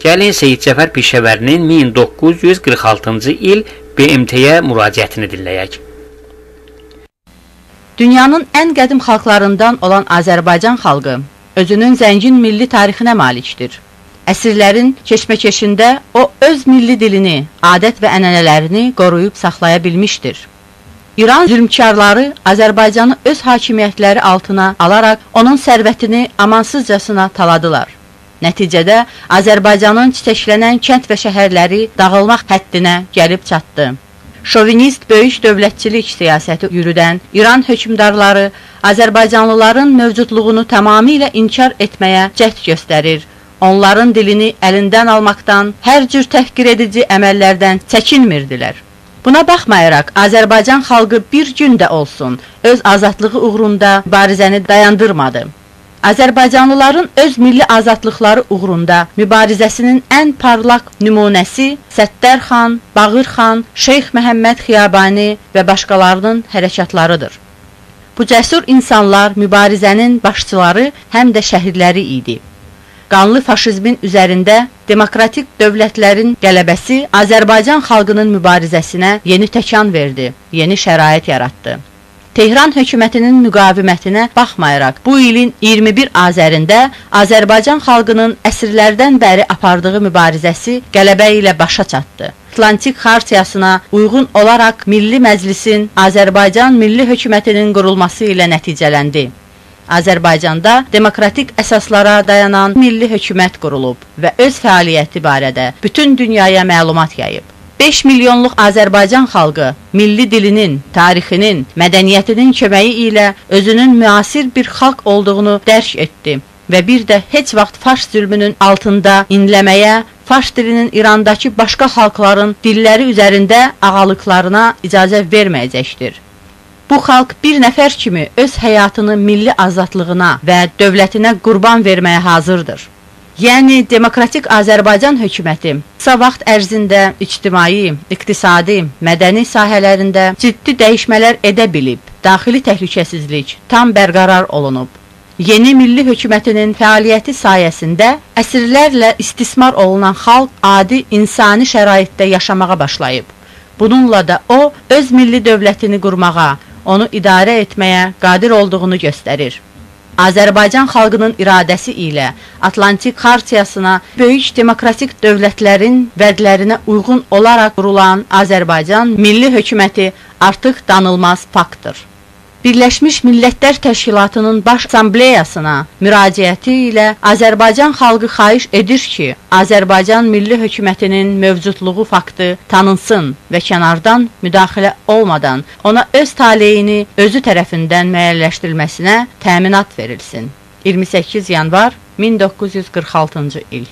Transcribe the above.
Gəlin Seyid Cəfər Pişəvərinin 1946-cı il BMT-yə müraciətini dinləyək. Dünyanın ən qədim xalqlarından olan Azərbaycan xalqı özünün zəngin milli tarixinə malikdir. Əsrlərin keçmə-keçində o öz milli dilini, adət və ənənələrini qoruyub saxlaya bilmişdir. İran zülmkarları Azərbaycanı öz hakimiyyətləri altına alaraq onun sərvətini amansızcasına taladılar. Nəticədə Azərbaycanın çiçəklənən kənd və şəhərləri dağılmaq həddinə gəlib çatdı. Şovinist böyük dövlətçilik siyasəti yürüdən İran hökmdarları Azərbaycanlıların mövcudluğunu tamamilə inkar etməyə cəhd göstərir. Onların dilini əlindən almaqdan, hər cür təhqir edici əməllərdən çəkinmirdilər. Buna baxmayaraq Azərbaycan xalqı bir gün də olsun öz azadlığı uğrunda barizəni dayandırmadı. Azərbaycanlıların öz milli azadlıqları uğrunda mübarizəsinin ən parlaq nümunəsi Səttər xan, Bağır xan, Şeyx Məhəmməd Xiyabani və başqalarının hərəkatlarıdır. Bu cəsur insanlar mübarizənin başçıları həm də şəhidləri idi. Qanlı faşizmin üzərində demokratik dövlətlərin qələbəsi Azərbaycan xalqının mübarizəsinə yeni təkan verdi, yeni şərait yaratdı. Tehran hökumətinin müqavimətinə baxmayaraq, bu ilin 21 Azərində Azərbaycan xalqının əsrlərdən bəri apardığı mübarizəsi qələbə ilə başa çatdı. Atlantik Xartiyasına uyğun olaraq Milli Məclisin Azərbaycan Milli Hökumətinin qurulması ilə nəticələndi. Azərbaycanda demokratik əsaslara dayanan milli hökumət qurulub və öz fəaliyyəti barədə bütün dünyaya məlumat yayıb. 5 milyonluq Azərbaycan xalqı milli dilinin, tarixinin, mədəniyyətinin köməyi ilə özünün müasir bir xalq olduğunu dərk etdi və bir də heç vaxt faş zülmünün altında inləməyə, faş dilinin İrandakı başqa xalqların dilləri üzərində ağalıqlarına icazə verməyəcəkdir. Bu xalq bir nəfər kimi öz həyatını milli azadlığına və dövlətinə qurban verməyə hazırdır. Yəni demokratik Azərbaycan hökuməti qısa vaxt ərzində ictimai, iqtisadi, mədəni sahələrində ciddi dəyişmələr edə bilib. Daxili təhlükəsizlik tam bərqərar olunub. Yeni milli hökumətinin fəaliyyəti sayəsində əsrlərlə istismar olunan xalq adi insani şəraitdə yaşamağa başlayıb. Bununla da o öz milli dövlətini qurmağa, onu idarə etməyə qadir olduğunu göstərir. Azərbaycan xalqının iradəsi ilə Atlantik Xartiyasına böyük demokratik dövlətlərin vədlərinə uyğun olaraq qurulan Azərbaycan Milli Hökuməti artıq danılmaz faktdır. Birləşmiş Millətlər Təşkilatının Baş Assambleyasına müraciəti ilə Azərbaycan xalqı xahiş edir ki, Azərbaycan Milli Hökumətinin mövcudluğu faktı tanınsın və kənardan müdaxilə olmadan ona öz taleyini özü tərəfindən müəyyənləşdirilməsinə təminat verilsin. 28 yanvar 1946-cı il